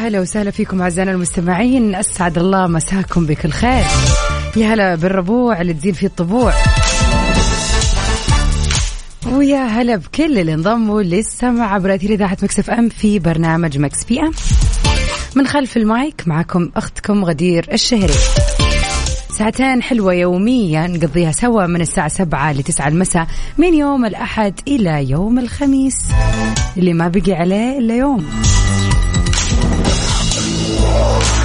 هلا وسهلا فيكم أعزائنا المستمعين. أسعد الله مساكم بكل خير. يا هلا بالربوع اللي تزين فيه الطبوع. ويا هلا بكل اللي انضموا للسمع عبر اثير اذاعه Mix FM في برنامج Mix PM. من خلف المايك معكم أختكم غدير الشهري. ساعتين حلوة يوميا نقضيها سوا من الساعة سبعة لتسعة المساء من يوم الأحد إلى يوم الخميس. اللي ما بقي عليه إلا يوم. Oh.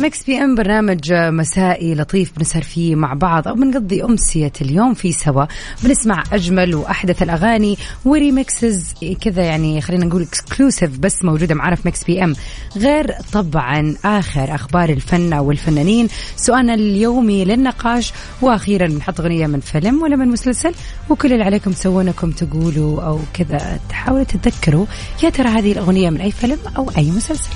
Mix PM برنامج مسائي لطيف بنسهر فيه مع بعض أو بنقضي أمسية اليوم فيه سوا. بنسمع أجمل وأحدث الأغاني و remixes كذا يعني خلينا نقول exclusive بس موجودة معنا في Mix PM غير طبعا آخر أخبار الفن أو الفنانين سؤالنا اليومي للنقاش وأخيرا بنحط أغنية من فيلم ولا من مسلسل وكل اللي عليكم تسوونكم تقولوا أو كذا تحاولوا تتذكروا. يا ترى هذه الأغنية من أي فيلم أو أي مسلسل؟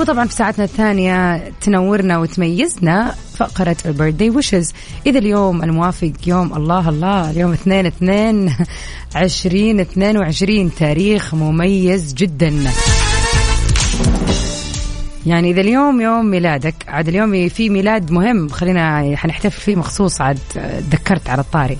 وطبعا في ساعتنا الثانية تنورنا وتميزنا فقرة البيرثدي ويشز إذا اليوم الموافق يوم الله الله اليوم اثنين اثنين عشرين اثنين وعشرين تاريخ مميز جدا. يعني إذا اليوم يوم ميلادك عاد اليوم في ميلاد مهم خلينا حنحتفل فيه مخصوص عاد تذكرت على الطاري.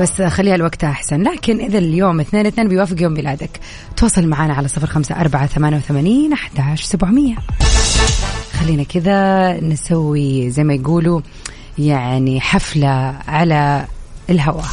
بس خليها الوقت أحسن. لكن إذا اليوم اثنين اثنين بيوافق يوم ميلادك تواصل معنا على صفر خمسة أربعة ثمانية وثمانين أحداش سبعمية. خلينا كذا نسوي زي ما يقولوا يعني حفلة على الهواء.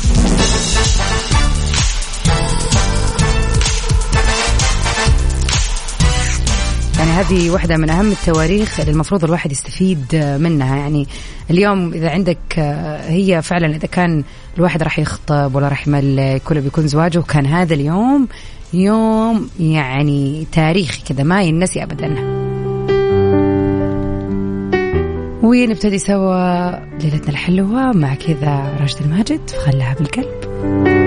يعني هذه واحدة من أهم التواريخ اللي المفروض الواحد يستفيد منها. يعني اليوم إذا عندك هي فعلا إذا كان الواحد راح يخطب ولا راح يملك ولا بيكون زواجه كان هذا اليوم يوم يعني تاريخي كذا ما ينسي أبدا. ونبتدي سوا ليلتنا الحلوة مع كذا راشد الماجد خلها بالقلب.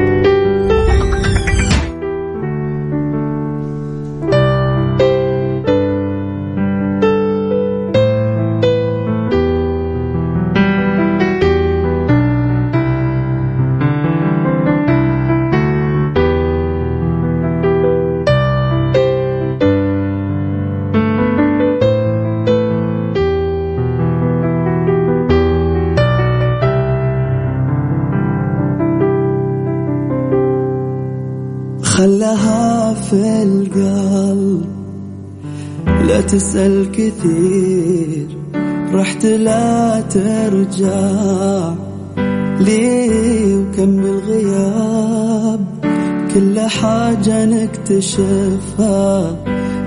تسأل كثير رحت لا ترجع. ليه وكم الغياب؟ كل حاجة نكتشفها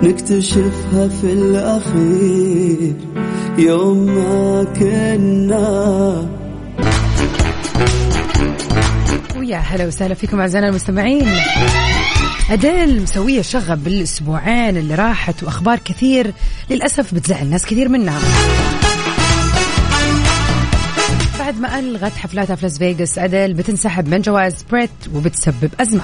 نكتشفها في الأخير. يوم ما كنا. ويا هلا وسهلا فيكم أعزائنا المستمعين. أديل مسوية شغب بالأسبوعين اللي راحت وأخبار كثير للأسف بتزعل ناس كثير منها. بعد ما ألغت حفلاتها في لاس فيغاس أديل بتنسحب من جوائز بريت وبتسبب أزمة.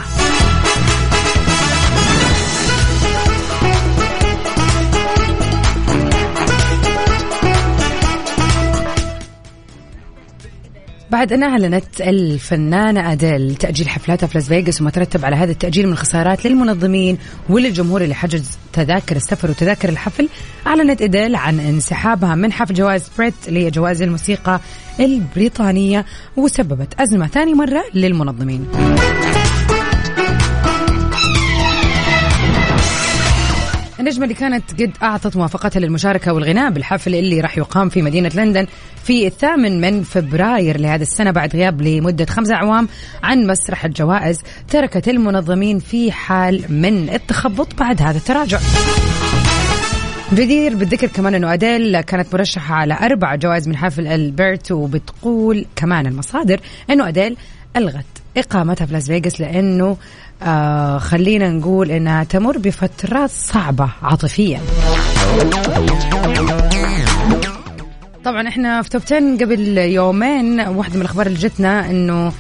بعد أن أعلنت الفنانة أديل تأجيل حفلاتها في لاس فيغاس وما ترتب على هذا التأجيل من خسارات للمنظمين وللجمهور اللي حجز تذاكر السفر وتذاكر الحفل أعلنت أديل عن انسحابها من حفل جوائز بريت اللي هي جوائز الموسيقى البريطانية وسببت أزمة ثاني مرة النجمة اللي كانت قد أعطت موافقتها للمشاركة والغناء بالحفل اللي راح يقام في مدينة لندن في الثامن من فبراير لهذه السنة بعد غياب لمدة خمسة أعوام عن مسرح الجوائز تركت المنظمين في حال من التخبط بعد هذا التراجع. جدير بالذكر كمان إنه أديل كانت مرشحة على أربع جوائز من حفل ألبرت وبتقول كمان المصادر إنه أديل ألغت إقامتها في لاس فيغاس لأنه آه خلينا نقول إنها تمر بفترات صعبة عاطفيا. طبعا إحنا في top 10 قبل يومين واحدة من الأخبار اللي جتنا إنه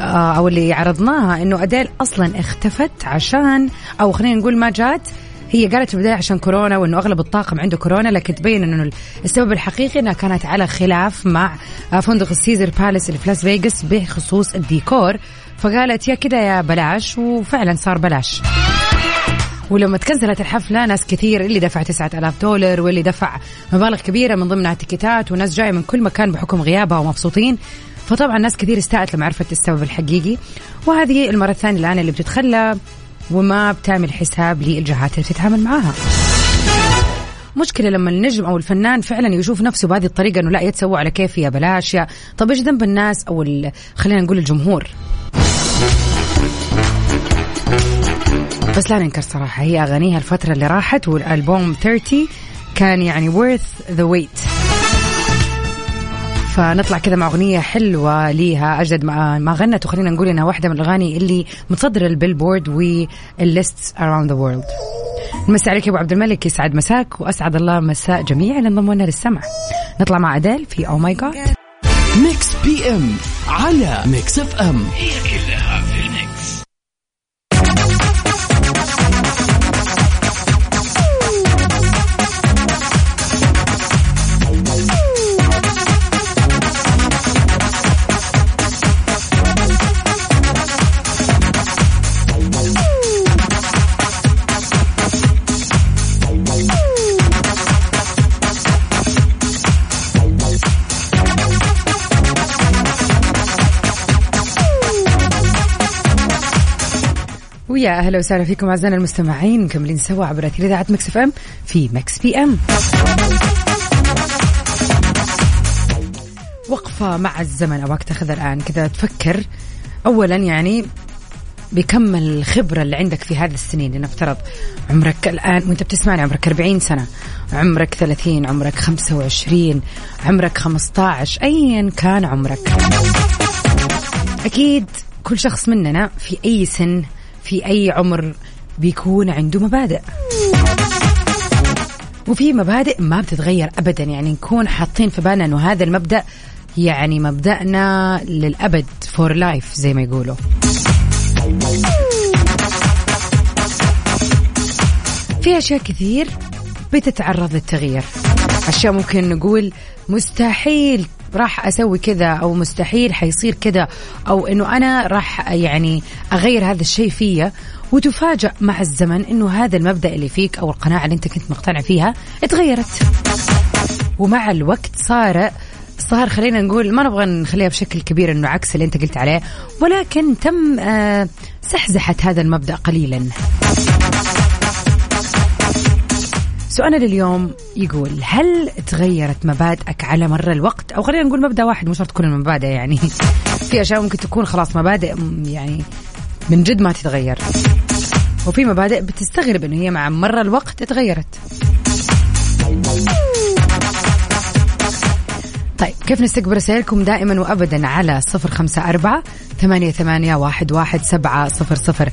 آه أو اللي عرضناها إنه أديل أصلا اختفت عشان أو خلينا نقول ما جات هي قالت في البداية عشان كورونا وإنه أغلب الطاقم عنده كورونا لكن تبين إنه السبب الحقيقي إنها كانت على خلاف مع فندق ال Caesars Palace اللي في لاس فيغاس بخصوص الديكور. فقالت يا كذا يا بلاش وفعلا صار بلاش. ولما تكنسلت الحفلة ناس كثير اللي دفع 9000 دولار واللي دفع مبالغ كبيرة من ضمنها تيكيتات وناس جاية من كل مكان بحكم غيابها ومبسوطين. فطبعا ناس كثير استاءت لما عرفت السبب الحقيقي. وهذه المرة الثانية الآن اللي بتتخلى وما بتعمل حساب للجهات اللي بتتعامل معاها. مشكلة لما النجم أو الفنان فعلا يشوف نفسه بهذه الطريقة أنه لا يتسوى على كيفي يا بلاش يا طب إيش ذنب الناس أو خلينا نقول الجمهور؟ بس لا ننكر صراحة هي أغانيها الفترة اللي راحت والألبوم 30 كان يعني worth the wait. فنطلع كذا مع أغنية حلوة ليها أجدد ما, ما غنت وخلينا نقول إنها واحدة من الأغاني اللي متصدر ال Billboard وال list around the world. نمسي عليك يا أبو عبد الملك يسعد مساك وأسعد الله مساء جميع اللي انضموا لنا للسمع نطلع مع أديل في Oh My God Mix PM على Mix FM هي كلها. ويا أهلا وسهلا فيكم أعزائنا المستمعين مكملين سوا عبر أثير إذاعة Mix FM في Mix PM. وقفة مع الزمن ابغاك تاخذ الآن. كذا تفكر اولا يعني بكم الخبرة اللي عندك في هذه السنين؟ لنفترض عمرك الآن وأنت بتسمعني عمرك 40 سنة عمرك 30 عمرك 25 عمرك 15 أيا كان عمرك. أكيد كل شخص مننا في أي سن في أي عمر بيكون عنده مبادئ. وفي مبادئ ما بتتغير أبدا. يعني نكون حاطين في بالنا أنه هذا المبدأ يعني مبدأنا للأبد for life زي ما يقولوا. في أشياء كثير بتتعرض للتغيير. أشياء ممكن نقول مستحيل راح أسوي كذا أو مستحيل حيصير كذا أو إنه أنا راح يعني أغير هذا الشيء فيا وتفاجأ مع الزمن إنه هذا المبدأ اللي فيك أو القناعة اللي أنت كنت مقتنع فيها اتغيرت. ومع الوقت صار صار خلينا نقول ما نبغى نخليها بشكل كبير إنه عكس اللي أنت قلت عليه ولكن تم آه، سحزحه هذا المبدأ قليلا. سؤالنا لليوم يقول هل تغيرت مبادئك على مر الوقت؟ أو خلينا نقول مبدأ واحد مو شرط تكون المبادئ يعني. في أشياء ممكن تكون خلاص مبادئ يعني من جد ما تتغير. وفي مبادئ بتستغرب إنه هي مع مر الوقت تغيرت طيب كيف نستقبل رسائلكم دائما وابدا على صفر خمسة أربعة ثمانية, ثمانية واحد, واحد سبعة صفر صفر؟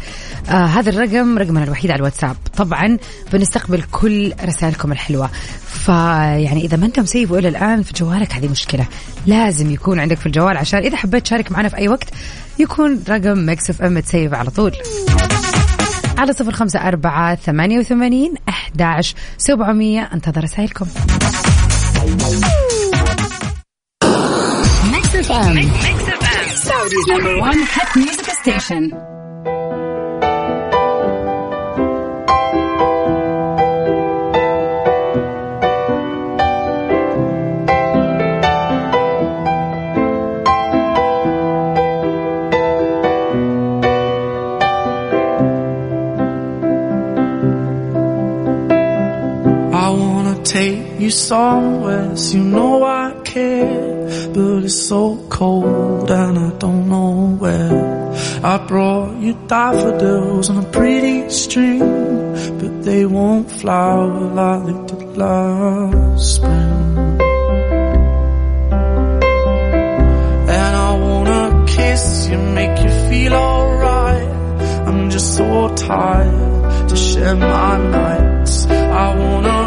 آه هذا الرقم رقمنا الوحيد على الواتساب. طبعا بنستقبل كل رسائلكم الحلوة. فيعني إذا ما أنت مسيف إلى الآن في جوالك هذه مشكلة. لازم يكون عندك في الجوال عشان إذا حبيت تشارك معنا في أي وقت يكون رقم Mix FM تسيف على طول. على صفر خمسة أربعة ثمانية وثمانين أحداش سبعمية. أنتظر رسائلكم. FM. Mix, FM. Saudi's number one hit music station. I wanna Take you somewhere, so you know I care but it's so cold and I don't know where. I brought you daffodils on a pretty string, but they won't flower like they did last spring. And I wanna kiss you, make you feel alright. I'm just so tired to share my nights. I wanna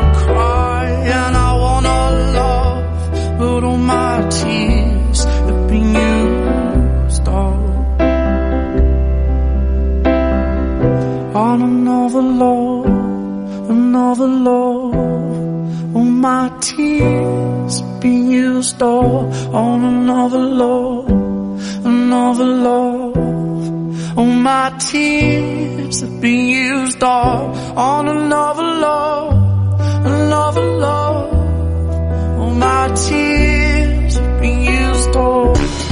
love, another love. All my tears been used up on another love, another love. All my tears have been used up on another love, another love. All my tears have been used up.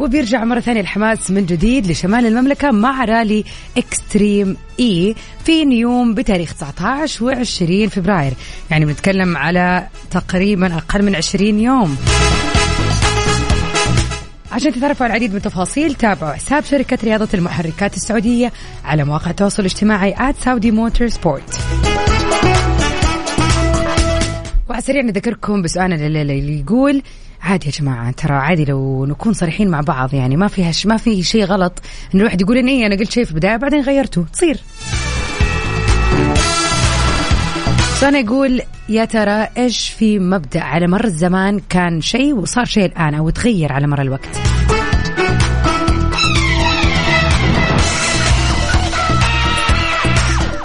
وبيرجع مرة ثانية الحماس من جديد لشمال المملكة مع رالي إكستريم إي في نيوم بتاريخ 19 و20 فبراير. يعني بنتكلم على تقريبا أقل من 20 يوم. عشان تتعرفوا على العديد من التفاصيل تابعوا حساب شركة رياضة المحركات السعودية على مواقع التواصل الاجتماعي @saudi motorsport وعلى السريع نذكركم بسؤالنا اللي يقول عادي يا جماعة ترى عادي لو نكون صريحين مع بعض يعني ما فيها. ما في شيء غلط. إن الواحد يقول إني أنا قلت شيء في البداية بعدين غيرته تصير. سؤالنا يقول يا ترى إيش في مبدأ؟ على مر الزمان كان شيء وصار شيء الآن أو تغير على مر الوقت.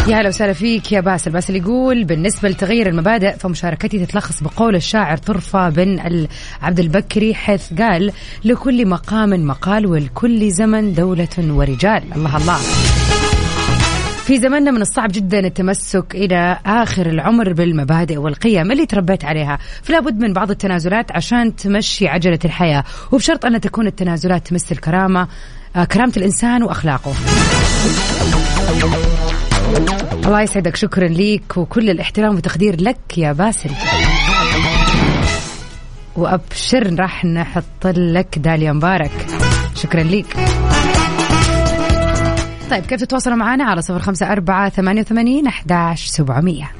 يا هلا وسهلا فيك يا باسل. باسل يقول بالنسبة لتغير المبادئ فمشاركتي تتلخص بقول الشاعر طرفة بن عبد البكري حيث قال لكل مقام مقال ولكل زمن دولة ورجال. الله الله. في زمننا من الصعب جدا التمسك إلى آخر العمر بالمبادئ والقيم اللي تربيت عليها. فلا بد من بعض التنازلات عشان تمشي عجلة الحياة وبشرط أن تكون التنازلات تمس الكرامة آه، كرامة الإنسان وأخلاقه. الله يسعدك شكرا ليك وكل الاحترام والتقدير لك يا باسل. وأبشر راح نحط لك داليا مبارك. شكرا ليك. طيب كيف تتواصلوا معنا على صفر خمسة أربعة ثمانية وثمانين أحداش سبعمية؟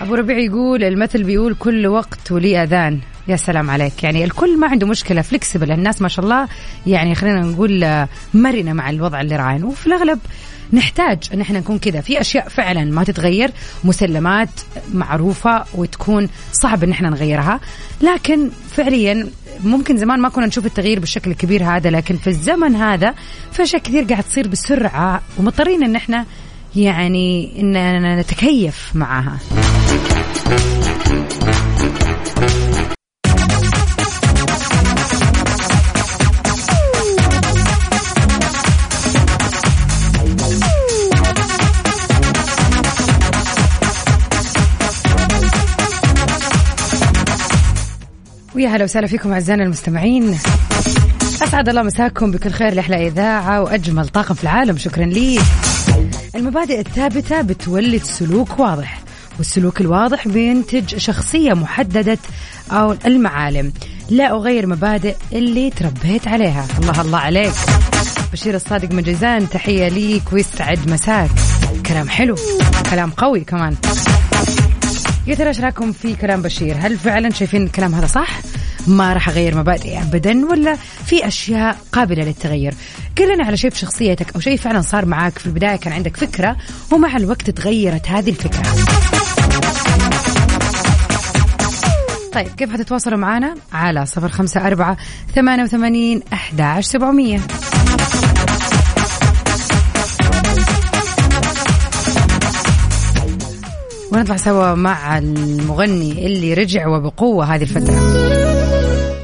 أبو ربيع يقول المثل بيقول كل وقت ولي أذان. يا سلام عليك. يعني الكل ما عنده مشكلة فليكسبل الناس ما شاء الله يعني خلينا نقول آه، مرنة مع الوضع اللي راعين وفي الأغلب نحتاج إن إحنا نكون كذا. في أشياء فعلا ما تتغير مسلمات معروفة وتكون صعب إن إحنا نغيرها. لكن فعليا ممكن زمان ما كنا نشوف التغيير بالشكل الكبير هذا لكن في الزمن هذا في أشياء كثير قاعد تصير بسرعة ومضطرين إن إحنا يعني إن نتكيف معها. ويا هلا وسهلا فيكم أعزائنا المستمعين. أسعد الله مساكم بكل خير لاحلى إذاعة وأجمل طاقم في العالم. شكرا لي. المبادئ الثابتة بتولد سلوك واضح والسلوك الواضح بينتج شخصية محددة أو المعالم. لا أغير مبادئ اللي تربيت عليها. الله الله عليك. بشير الصادق من جيزان تحية ليك ويسعد مساك. كلام حلو كلام قوي كمان. يا ترى إيش رأيكم في كلام بشير؟ هل فعلا شايفين الكلام هذا صح؟ ما راح أغير مبادئي ابدا ولا في أشياء قابلة للتغير؟ قل لنا على شيء في شخصيتك أو شيء فعلا صار معاك في البداية كان عندك فكرة ومع الوقت تغيرت هذه الفكرة. طيب كيف حتتواصلوا معنا؟ على صفر خمسة أربعة ثمانية وثمانين أحداش سبعمية ونطلع سوا مع المغني اللي رجع وبقوة هذه الفترة.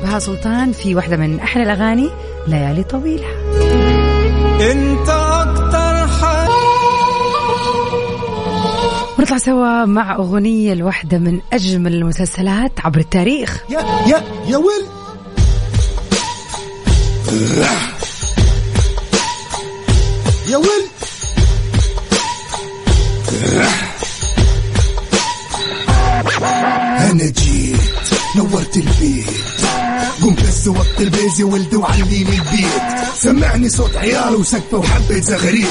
بها سلطان في واحدة من أحلى الأغاني ليالي طويلة. انت أكتر حاجة ونطلع سوا مع أغنية لواحدة من أجمل المسلسلات عبر التاريخ. يا يا يا ويل. يا ولد البيت. قمت بس وقت البيز يا ولد وعليني البيت. سمعني صوت عيال وسقفه وحبة زغريت.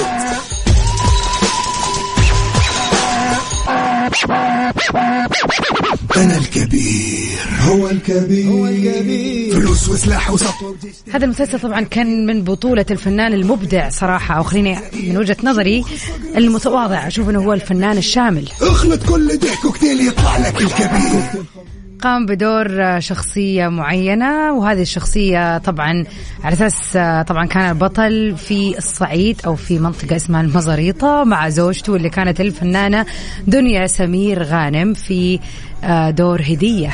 أنا الكبير. هو الكبير. هو الكبير. فلوس وسلاح وجيش هذا المسلسل طبعا كان من بطولة الفنان المبدع صراحة أو خليني من وجهة نظري المتواضع. أشوف أنه هو الفنان الشامل. اخلط كل ده كوكتيل يطلع لك الكبير. قام بدور شخصية معينة وهذه الشخصية طبعا على أساس طبعا كان البطل في الصعيد أو في منطقة اسمها المزاريطة مع زوجته اللي كانت الفنانة دنيا سمير غانم في آه، دور هدية.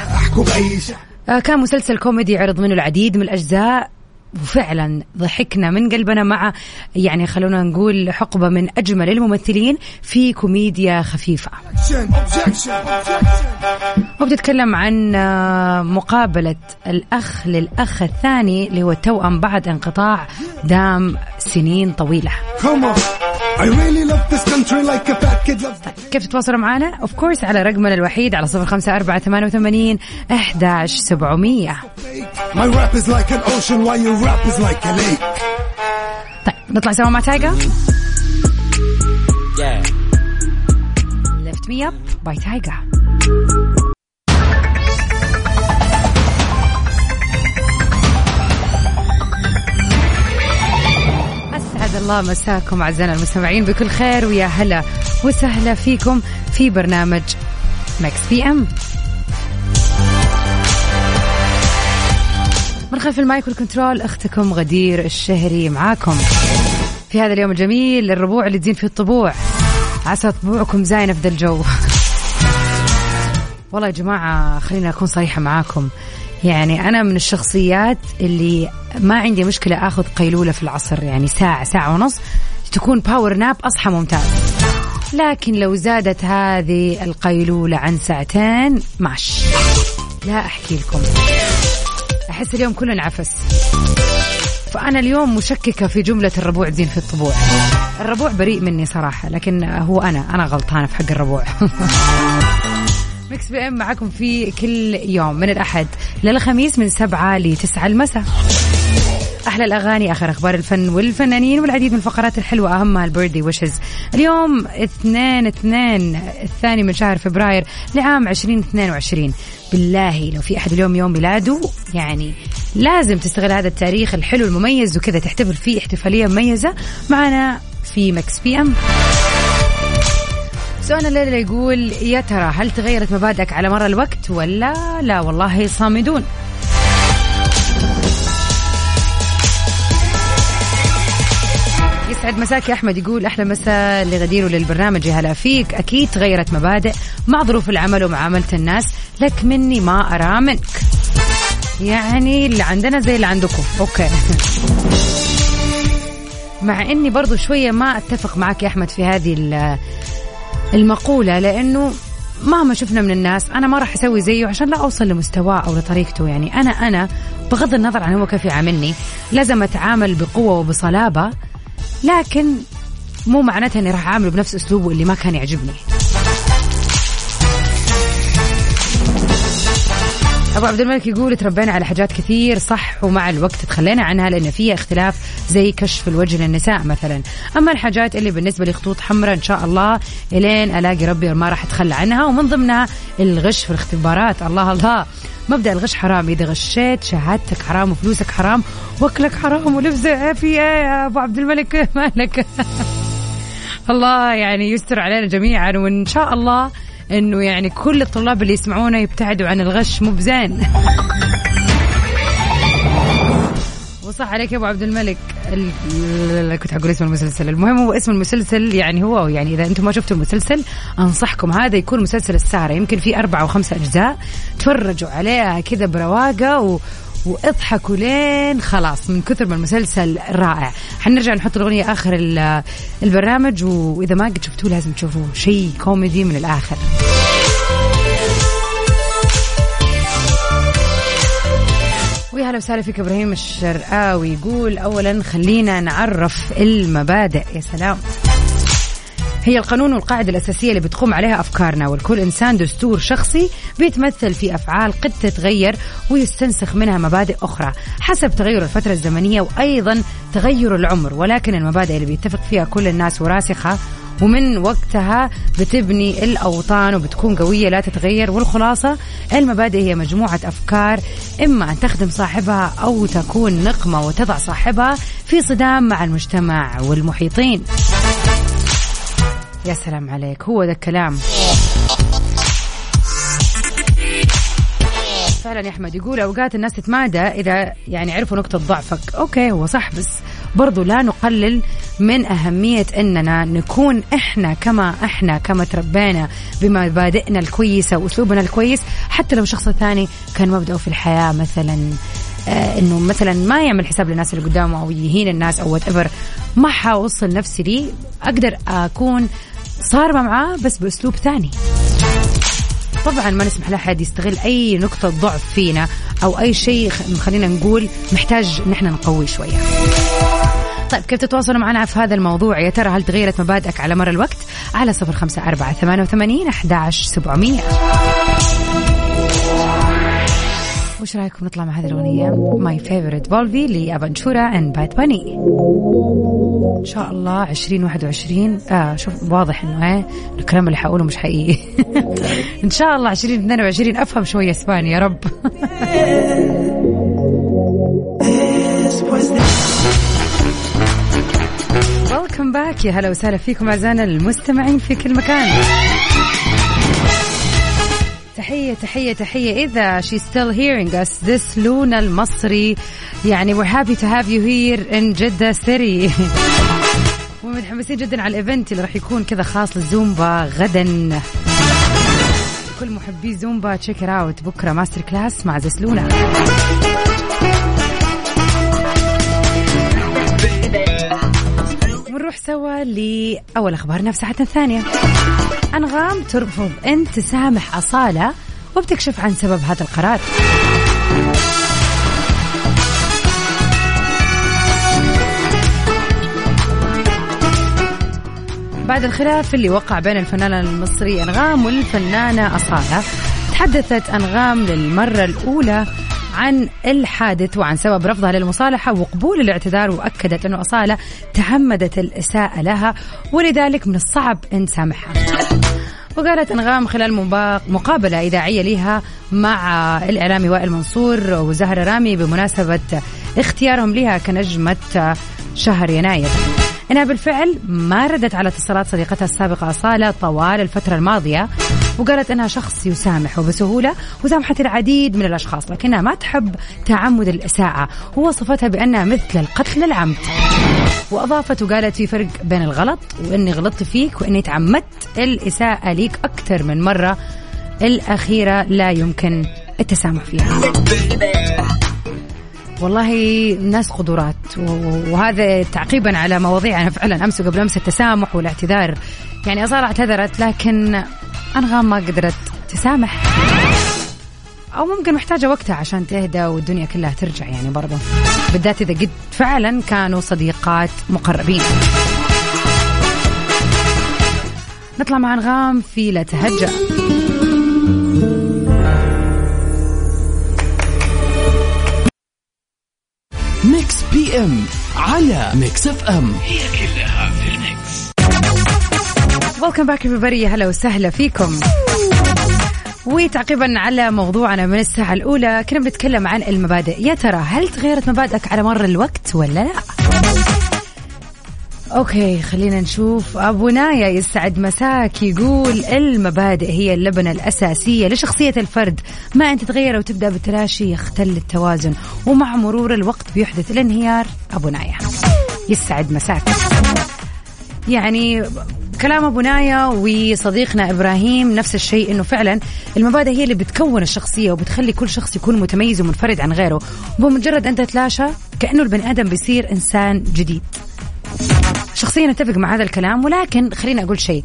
آه، كان مسلسل كوميدي عرض منه العديد من الأجزاء. وفعلا ضحكنا من قلبنا مع يعني خلونا نقول حقبة من أجمل الممثلين في كوميديا خفيفة وبتتكلم عن آه، مقابلة الأخ للأخ الثاني اللي هو التوأم بعد انقطاع دام سنين طويلة. I really love this country like a fat kid. Loves كيف تتواصلوا معنا؟ of course على رقمنا الوحيد على صفر خمسة أربعة ثمانية وثمانين أحداش سبعمية. My rap is like an ocean while your rap is like a lake. طيب نطلع سوا مع تايجر Lift me up by تايجر أسعد الله مساكم أعزائنا المستمعين بكل خير ويا هلا وسهلا فيكم في برنامج Mix PM من خلف المايك والكنترول أختكم غدير الشهري معاكم. في هذا اليوم الجميل الربوع اللي تزين فيه الطبوع. عسى طبوعكم زاينه في ذا الجو والله يا جماعة خليني أكون صريحة معاكم. يعني أنا من الشخصيات اللي ما عندي مشكلة آخذ قيلولة في العصر يعني ساعة ساعة ونص تكون power nap أصحى ممتاز. لكن لو زادت هذه القيلولة عن ساعتين ماش لا أحكي لكم. أحس اليوم كله انعفس. فأنا اليوم مشككة في جملة الربوع زين في الطبوع. الربوع بريء مني صراحة لكن هو أنا أنا غلطانة في حق الربوع. Mix PM معكم في كل يوم من الأحد للخميس من سبعة لتسعة المساء. أحلى الأغاني آخر أخبار الفن والفنانين والعديد من الفقرات الحلوة اهمها ال birthday wishes. اليوم اثنين اثنين الثاني من شهر فبراير لعام 2022 بالله لو في أحد اليوم يوم ميلاده يعني لازم تستغل هذا التاريخ الحلو المميز وكذا تحتفل فيه احتفالية مميزة. معنا في Mix PM. سؤال الليلة يقول يا ترى هل تغيرت مبادئك على مر الوقت ولا لا؟ والله صامدون. يسعد مساك يا أحمد يقول أحلى مساء لغدير وللبرنامج. يا هلا فيك. أكيد تغيرت مبادئ مع ظروف العمل ومعامله الناس لك مني ما أرى منك. يعني اللي عندنا زي اللي عندكم. أوكي. مع إني برضو شوية ما أتفق معك يا أحمد في هذه ال- المقولة لأنه مهما شفنا من الناس أنا ما راح أسوي زيه عشان لا أوصل لمستواه أو لطريقته. يعني أنا أنا بغض النظر عن هو كيف يعاملني لازم أتعامل بقوة وبصلابة لكن مو معناتها إني راح أعامله بنفس أسلوبه اللي ما كان يعجبني. أبو عبد الملك يقول تربينا على حاجات كثير صح ومع الوقت تخلينا عنها لأن فيها اختلاف زي كشف الوجه للنساء مثلا. أما الحاجات اللي بالنسبة لي خطوط حمراء إن شاء الله إلين ألاقي ربي ما راح أتخلى عنها. ومن ضمنها الغش في الاختبارات. الله الله. مبدأ الغش حرام. إذا غشيت شهادتك حرام وفلوسك حرام وأكلك حرام ولبسك في إيه يا أبو عبد الملك. مالك. الله يعني يستر علينا جميعا. وإن شاء الله إنه يعني كل الطلاب اللي يسمعونا يبتعدوا عن الغش مو بزين. وصح عليك يا أبو عبد الملك. ال... ال- كنت حقول اسم المسلسل. المهم هو اسم المسلسل يعني هو يعني إذا أنتم ما شفتوا المسلسل أنصحكم هذا يكون مسلسل السهره يمكن في أربعة أو خمسة أجزاء تفرجوا عليها كذا برواقة و... واضحكوا لين خلاص من كثر ما المسلسل رائع. حنرجع نحط الأغنية آخر ال- البرنامج وإذا ما قد شفتوه لازم تشوفوه. شيء كوميدي من الآخر. ويا يا هلا وسهلا فيك إبراهيم الشرقاوي. يقول اولا خلينا نعرف المبادئ. يا سلام. هي القانون والقاعدة الأساسية اللي بتقوم عليها أفكارنا والكل إنسان دستور شخصي بيتمثل في أفعال قد تتغير ويستنسخ منها مبادئ أخرى حسب تغير الفترة الزمنية وأيضا تغير العمر. ولكن المبادئ اللي بيتفق فيها كل الناس وراسخة ومن وقتها بتبني الأوطان وبتكون قوية لا تتغير. والخلاصة المبادئ هي مجموعة أفكار إما أن تخدم صاحبها أو تكون نقمة وتضع صاحبها في صدام مع المجتمع والمحيطين. يا سلام عليك. هو ذا الكلام. فعلا يا أحمد يقول أوقات الناس تتمادى إذا يعني عرفوا نقطة ضعفك. okay هو صح بس برضو لا نقلل من أهمية أننا نكون إحنا كما إحنا كما تربينا بمبادئنا الكويسة وأسلوبنا الكويس. حتى لو شخص ثاني كان مبدأه في الحياة مثلا آه إنه مثلا ما يعمل حساب للناس اللي قدامه أو يهين الناس أو whatever ما حاوصل نفسي لي أقدر أكون صارمه معاه بس بأسلوب ثاني. طبعا ما نسمح لأحد يستغل أي نقطة ضعف فينا أو أي شيء خلينا نقول محتاج نحن نقوي شوية. طيب كيف تتواصلوا معنا في هذا الموضوع؟ يا ترى هل تغيرت مبادئك على مر الوقت؟ على صفر خمسة أربعة ثمانية وثمانين أحداش سبعمية. وش رأيكم نطلع مع هذه الأغنية؟ my favorite Volví ل Aventura and Bad Bunny إن شاء الله 2021 آه شوف واضح إنه إيه الكلام اللي حقوله مش حقيقي. إن شاء الله 2022 أفهم شوية إسباني يا رب. welcome back يا هلا وسهلا فيكم أعزائنا المستمعين في كل مكان. تحية تحية تحية. إذا she's still hearing us. ZES لونا المصري. يعني we're happy to have you here in جدة city. ومتحمسين جدا على ال event اللي راح يكون كذا خاص للزومبا غدا. كل محبي زومبا check out بكرة master class مع ZES لونا ونروح سوا لأول أخبارنا في ساعتنا الثانية. أنغام ترفض أن تسامح أصالة وبتكشف عن سبب هذا القرار. بعد الخلاف اللي وقع بين الفنانة المصرية أنغام والفنانة أصالة تحدثت أنغام للمرة الأولى عن الحادث وعن سبب رفضها للمصالحة وقبول الاعتذار وأكدت أنه أصالة تعمدت الإساءة لها ولذلك من الصعب أن تسامحها وقالت أنغام خلال مقابلة إذاعية لها مع الإعلامي وائل منصور وزهرة رامي بمناسبة اختيارهم لها كنجمة شهر يناير. إنها بالفعل ما ردت على اتصالات صديقتها السابقة أصالة طوال الفترة الماضية وقالت انها شخص يسامح وبسهولة وسامحت العديد من الأشخاص لكنها ما تحب تعمد الإساءة ووصفتها بأنها مثل القتل العمد. وأضافت وقالت في فرق بين الغلط وإني غلطت فيك وإني تعمدت الإساءة ليك أكثر من مرة الأخيرة لا يمكن التسامح فيها. والله ناس قدرات وهذا تعقيبا على مواضيع أنا فعلا أمس قبل أمس التسامح والاعتذار. يعني أصلا اعتذرت لكن أنغام ما قدرت تسامح. أو ممكن محتاجة وقتها عشان تهدى والدنيا كلها ترجع يعني برضه. بالذات إذا قد فعلا كانوا صديقات مقربين. نطلع مع أنغام في لا تهجأ. PM على Mix FM هي كلها في ال mix. welcome back everybody. هلا وسهلا فيكم. وتعقيبا على موضوعنا من الساعة الأولى. كنا بنتكلم عن المبادئ. يا ترى هل تغيرت مبادئك على مر الوقت ولا لا؟ okay خلينا نشوف. أبو نايا يسعد مساك يقول المبادئ هي اللبنة الأساسية لشخصية الفرد. ما ان تتغير أو تبدا بالتلاشي يختل التوازن ومع مرور الوقت بيحدث الانهيار. أبو نايا يسعد مساك. يعني كلام أبو نايا وصديقنا إبراهيم نفس الشيء إنه فعلا المبادئ هي اللي بتكون الشخصية وبتخلي كل شخص يكون متميز ومنفرد عن غيره. بمجرد أن تتلاشى كأنه البني آدم بيصير إنسان جديد. شخصيا أتفق مع هذا الكلام ولكن خليني أقول شيء.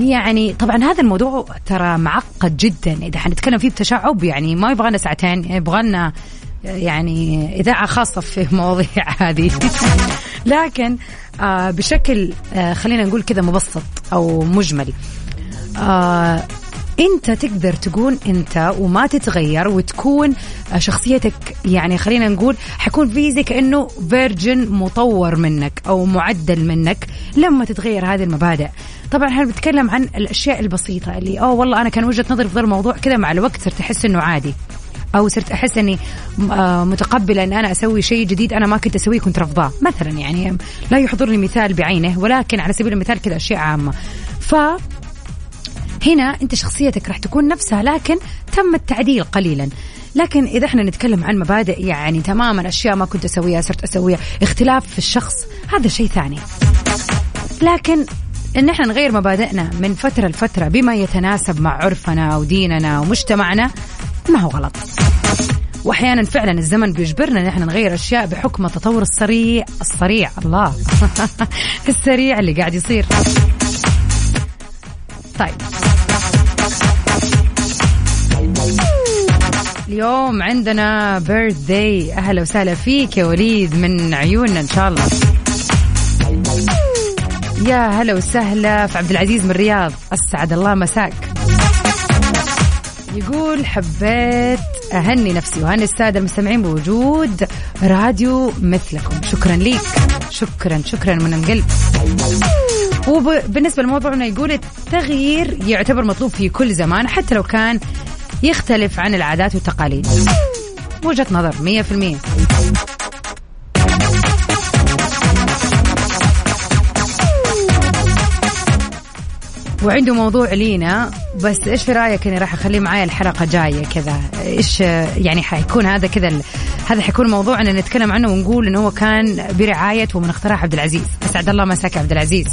يعني طبعا هذا الموضوع ترى معقد جدا. إذا حنتكلم فيه بتشعب يعني ما يبغى لنا ساعتين يبغى لنا يعني إذاعة خاصة في مواضيع هذه. لكن آه بشكل آه خلينا نقول كذا مبسط أو مجمل. آه انت تقدر تكون انت وما تتغير وتكون شخصيتك يعني خلينا نقول حيكون في زي كأنه version مطور منك أو معدل منك لما تتغير هذه المبادئ. طبعا إحنا بنتكلم عن الأشياء البسيطة اللي أوه والله أنا كان وجهة نظري في ذا الموضوع كذا مع الوقت صرت أحس إنه عادي. أو صرت أحس إني آه، متقبله إن أنا أسوي شيء جديد أنا ما كنت أسويه كنت رافضاه. مثلا يعني لا يحضرني مثال بعينه ولكن على سبيل المثال كذا أشياء عامة. ف هنا انت شخصيتك راح تكون نفسها لكن تم التعديل قليلا. لكن إذا إحنا نتكلم عن مبادئ يعني تماما أشياء ما كنت أسويها صرت أسويها اختلاف في الشخص هذا شيء ثاني. لكن إن إحنا نغير مبادئنا من فترة لفترة بما يتناسب مع عرفنا وديننا ومجتمعنا ما هو غلط. واحيانا فعلا الزمن بيجبرنا إن إحنا نغير أشياء بحكم التطور السريع السريع. الله. السريع اللي قاعد يصير. طيب. اليوم عندنا بيرث داي أهلا وسهلا فيك يا وليد من عيوننا إن شاء الله. يا هلا وسهلا في عبد العزيز من الرياض. أسعد الله مساك. يقول حبيت أهني نفسي وأهني السادة المستمعين بوجود راديو مثلكم. شكرا ليك. شكرا شكرا من القلب. وبالنسبه لموضوعنا يقول التغيير يعتبر مطلوب في كل زمان حتى لو كان يختلف عن العادات والتقاليد. وجهة نظر 100% وعنده موضوع لينا بس إيش في رأيك إني راح أخليه معايا الحلقة جاية كذا؟ إيش يعني حيكون هذا كذا هذا حيكون موضوعنا نتكلم عنه ونقول إنه هو كان برعاية ومن اختراع عبد العزيز. أسعد الله مساك عبد العزيز.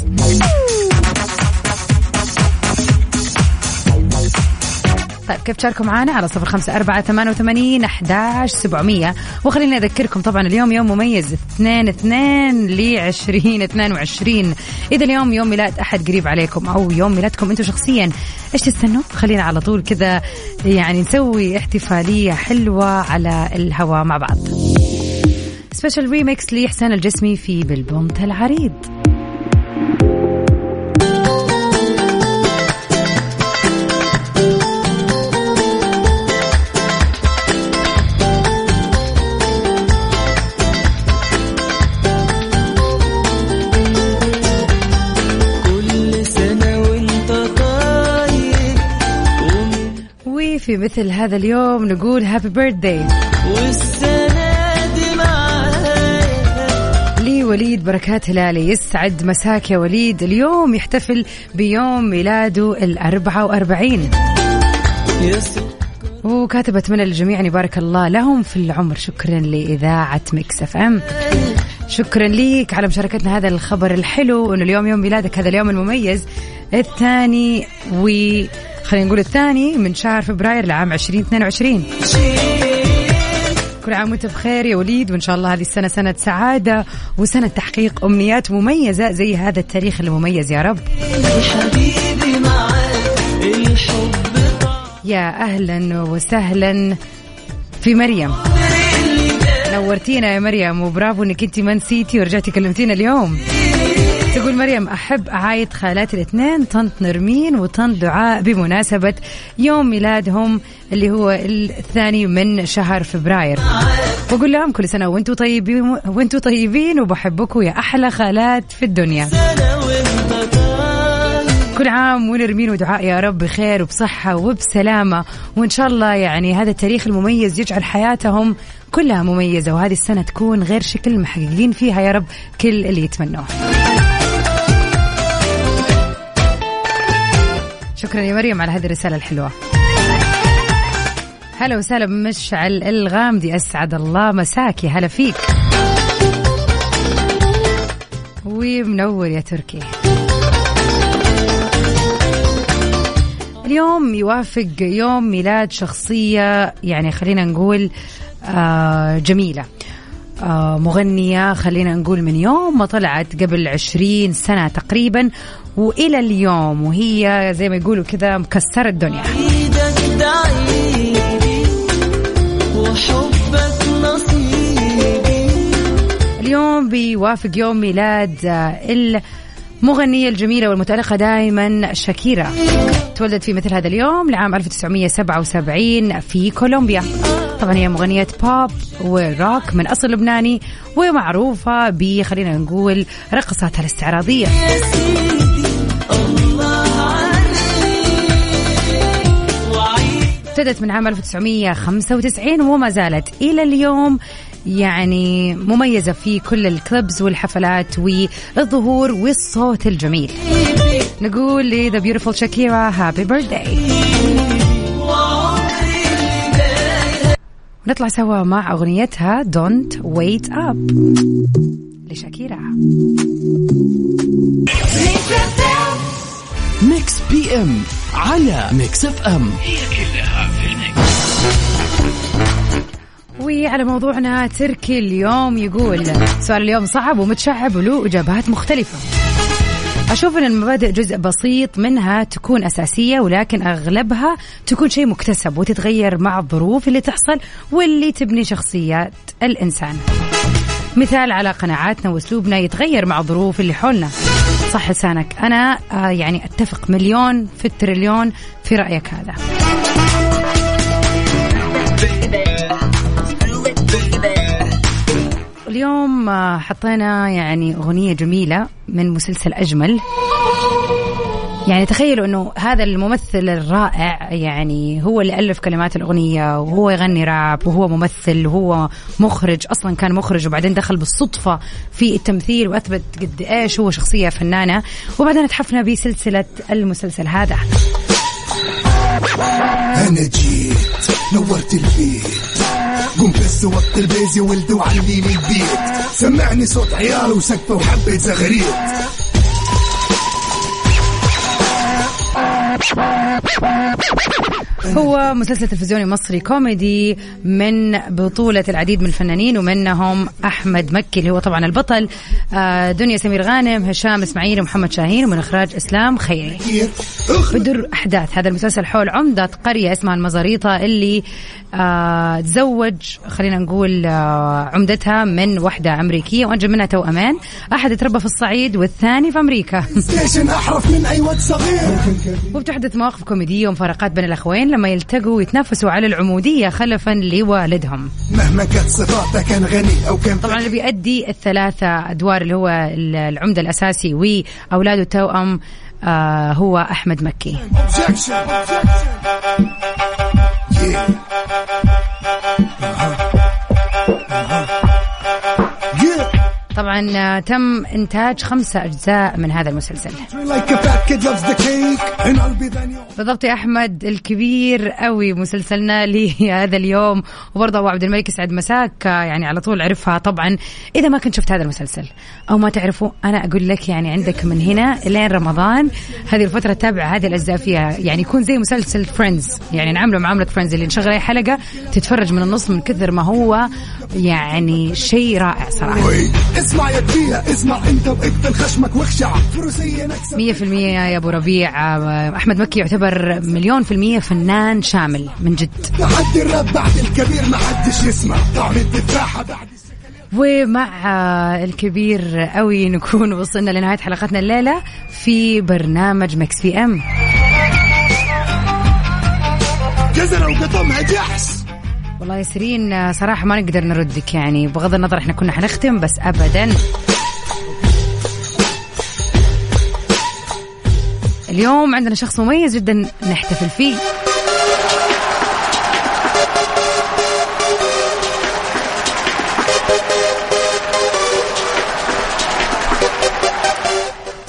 كيف تشاركوا معنا على صفر خمسة أربعة ثمانية وثمانين أحداش سبعمية. وخليني أذكركم طبعا اليوم يوم مميز اثنين اثنين لعشرين اثنين وعشرين. إذا اليوم يوم ميلاد أحد قريب عليكم أو يوم ميلادكم أنتم شخصيا إيش تستنوا خلينا على طول كذا يعني نسوي احتفالية حلوة على الهواء مع بعض. special remix لحسين الجسمي في بالبنط العريض. مثل هذا اليوم نقول happy birthday لي وليد بركات هلالي يسعد مساك يا وليد. اليوم يحتفل بيوم ميلاده الأربعة وأربعين. أتمنى للجميع أن يبارك الله لهم في العمر. شكرا لإذاعة Mix FM. شكرا ليك على مشاركتنا هذا الخبر الحلو. انه اليوم يوم ميلادك هذا اليوم المميز. الثاني و خلينا نقول الثاني من شهر فبراير لعام 2022 كل عام وانت بخير يا وليد وإن شاء الله هذه السنة سنة سعادة وسنة تحقيق أمنيات مميزة زي هذا التاريخ المميز يا رب. يا أهلا وسهلا في مريم. نورتينا يا مريم وبرافو إنك أنت ما نسيتي ورجعتي كلمتينا اليوم. تقول مريم أحب أعايد خالاتي الاثنين طنط نرمين وطنط دعاء بمناسبة يوم ميلادهم اللي هو الثاني من شهر فبراير. واقول لهم كل سنة وأنتم طيبين وأنتم طيبين وبحبكم يا أحلى خالات في الدنيا. سنة كل عام ونرمين ودعاء يا رب بخير وبصحة وبسلامة. وإن شاء الله يعني هذا التاريخ المميز يجعل حياتهم كلها مميزة وهذه السنة تكون غير شكل محققين فيها يا رب كل اللي يتمنوه. شكرا يا مريم على هذه الرسالة الحلوة. هلا وسهلا بمشعل الغامدي أسعد الله مساك يا هلا فيك. ومنور يا تركي. اليوم يوافق يوم ميلاد شخصية يعني خلينا نقول آه جميلة. آه مغنية خلينا نقول من يوم ما طلعت قبل عشرين سنة تقريبا. وإلى اليوم وهي زي ما يقولوا كذا مكسرة الدنيا. اليوم بيوافق يوم ميلاد المغنية الجميلة والمتألقة دائما شاكيرا. تولدت في مثل هذا اليوم لعام 1977 في كولومبيا. طبعا هي مغنية بوب وروك من أصل لبناني ومعروفة ب خلينا نقول رقصاتها الاستعراضية. ابتدت من عام 1995 وما زالت. إلى اليوم يعني مميزة في كل الكلبز والحفلات والظهور والصوت الجميل. نقول ل The Beautiful Shakira Happy Birthday. ونطلع سوا مع أغنيتها Don't Wait Up لشاكيرا. Mix P M على Mix FM وعلى موضوعنا تركي اليوم يقول سؤال اليوم صعب ومتشعب وله إجابات مختلفة. أشوف أن المبادئ جزء بسيط منها تكون أساسية ولكن أغلبها تكون شيء مكتسب وتتغير مع الظروف اللي تحصل واللي تبني شخصيات الإنسان. مثال على قناعاتنا وأسلوبنا يتغير مع الظروف اللي حولنا. صح لسانك. أنا آه يعني أتفق مليون في التريليون في رأيك هذا. اليوم آه، حطينا يعني أغنية جميلة من مسلسل أجمل. يعني تخيلوا إنه هذا الممثل الرائع يعني هو اللي ألف كلمات الأغنية وهو يغني راب وهو ممثل وهو مخرج أصلا كان مخرج وبعدين دخل بالصدفة في التمثيل وأثبت قد إيش هو شخصية فنانة. وبعدين اتحفنا بسلسلة المسلسل هذا. أنا جيت نورت البيت. قم بس وقت البيز يا ولد وعلي لي البيت سمعني صوت عيال وسقفه وحبة زغريت. هو مسلسل تلفزيوني مصري كوميدي من بطولة العديد من الفنانين ومنهم أحمد مكي اللي هو طبعا البطل آه، دنيا سمير غانم هشام إسماعيل ومحمد شاهين ومن إخراج إسلام خيري. بدر أحداث هذا المسلسل حول عمدة قرية اسمها المزاريطة اللي آه تزوج خلينا نقول آه عمدتها من واحدة أمريكية وأنجب منها توأمان أحد تربى في الصعيد والثاني في أمريكا. أحرف من واد صغير. وبتحدث مواقف كوميدية ومفارقات بين الأخوين لما يلتقوا ويتنافسوا على العمودية خلفا لوالدهم. مهما كانت صفاته كان غني أو كان طبعا اللي بيأدي الثلاثة أدوار اللي هو العمدة الأساسي وأولاده التوأم آه هو أحمد مكي. Yeah. Uh-huh. طبعا آه، تم إنتاج خمسة أجزاء من هذا المسلسل. بالضبط يا أحمد الكبير قوي مسلسلنا لهذا اليوم. وبرضه أبو عبد الملك يسعد مساك آه، يعني على طول عرفها طبعا. إذا ما كنت شفت هذا المسلسل أو ما تعرفه أنا أقول لك يعني عندك من هنا لين رمضان. هذه الفترة تابع هذه الأجزاء فيها يعني يكون زي مسلسل Friends يعني نعمله معاملة Friends اللي نشغل أي حلقة تتفرج من النص من كثر ما هو يعني شيء رائع صراحة. اسمع يا كبيرة اسمع انت واقفل خشمك واخشع. فروسية في المية يا أبو ربيع. آه، أحمد مكي يعتبر مليون في المية فنان شامل من جد. تحدي الراب بعد الكبير ما حدش يسمع. طعم التفاحة بعد ومع آه، الكبير قوي نكون وصلنا لنهاية حلقتنا الليلة في برنامج مكس في أم. جزرة وقطمها جحس والله يا آه، صراحة ما نقدر نردك يعني. بغض النظر إحنا كنا حنختم بس ابدا. اليوم عندنا شخص مميز جدا نحتفل فيه.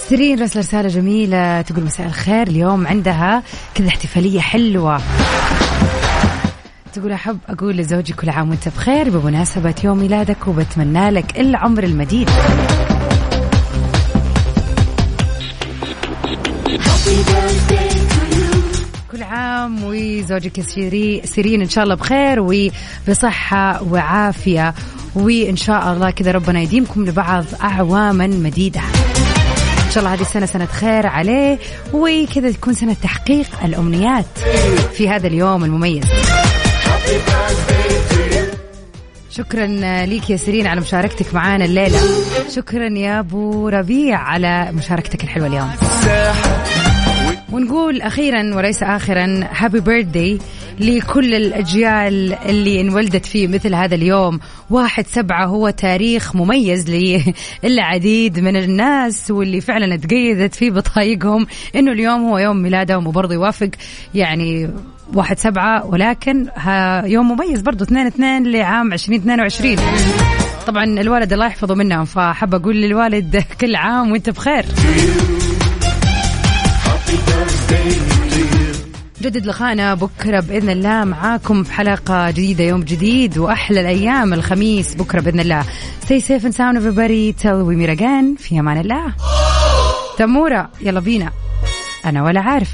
سيرين رسل رسالة جميلة تقول مساء الخير. اليوم عندها كذا احتفالية حلوة. تقول أحب أقول لزوجي كل عام وأنت بخير بمناسبة يوم ميلادك وبتمنى لك العمر المديد. كل عام وزوجك سيري- سيرين إن شاء الله بخير وبصحة وعافية. وإن شاء الله كذا ربنا يديمكم لبعض أعواما مديدة. إن شاء الله هذه السنة سنة خير عليه وكذا تكون سنة تحقيق الأمنيات في هذا اليوم المميز. شكرا ليك يا سيرين على مشاركتك معانا الليلة. شكرا يا أبو ربيع على مشاركتك الحلوة اليوم. ونقول أخيرا وليس آخرا هابي بيرثدي لكل الأجيال اللي انولدت فيه مثل هذا اليوم. واحد سبعة هو تاريخ مميز للعديد من الناس واللي فعلا تقيدت في بطايقهم. إنه اليوم هو يوم ميلادهم وبرضه يوافق يعني واحد سبعة ولكن يوم مميز برضه اثنين اثنين لعام 2022 طبعا الوالد الله يحفظه منهم فحب أقول للوالد كل عام وأنت بخير. جدد لقائنا بكرة بإذن الله معاكم في حلقة جديدة يوم جديد وأحلى الأيام الخميس بكرة بإذن الله. Stay safe and sound everybody. Tell we meet again. في أمان الله. تمورة يلا بينا. أنا ولا عارف.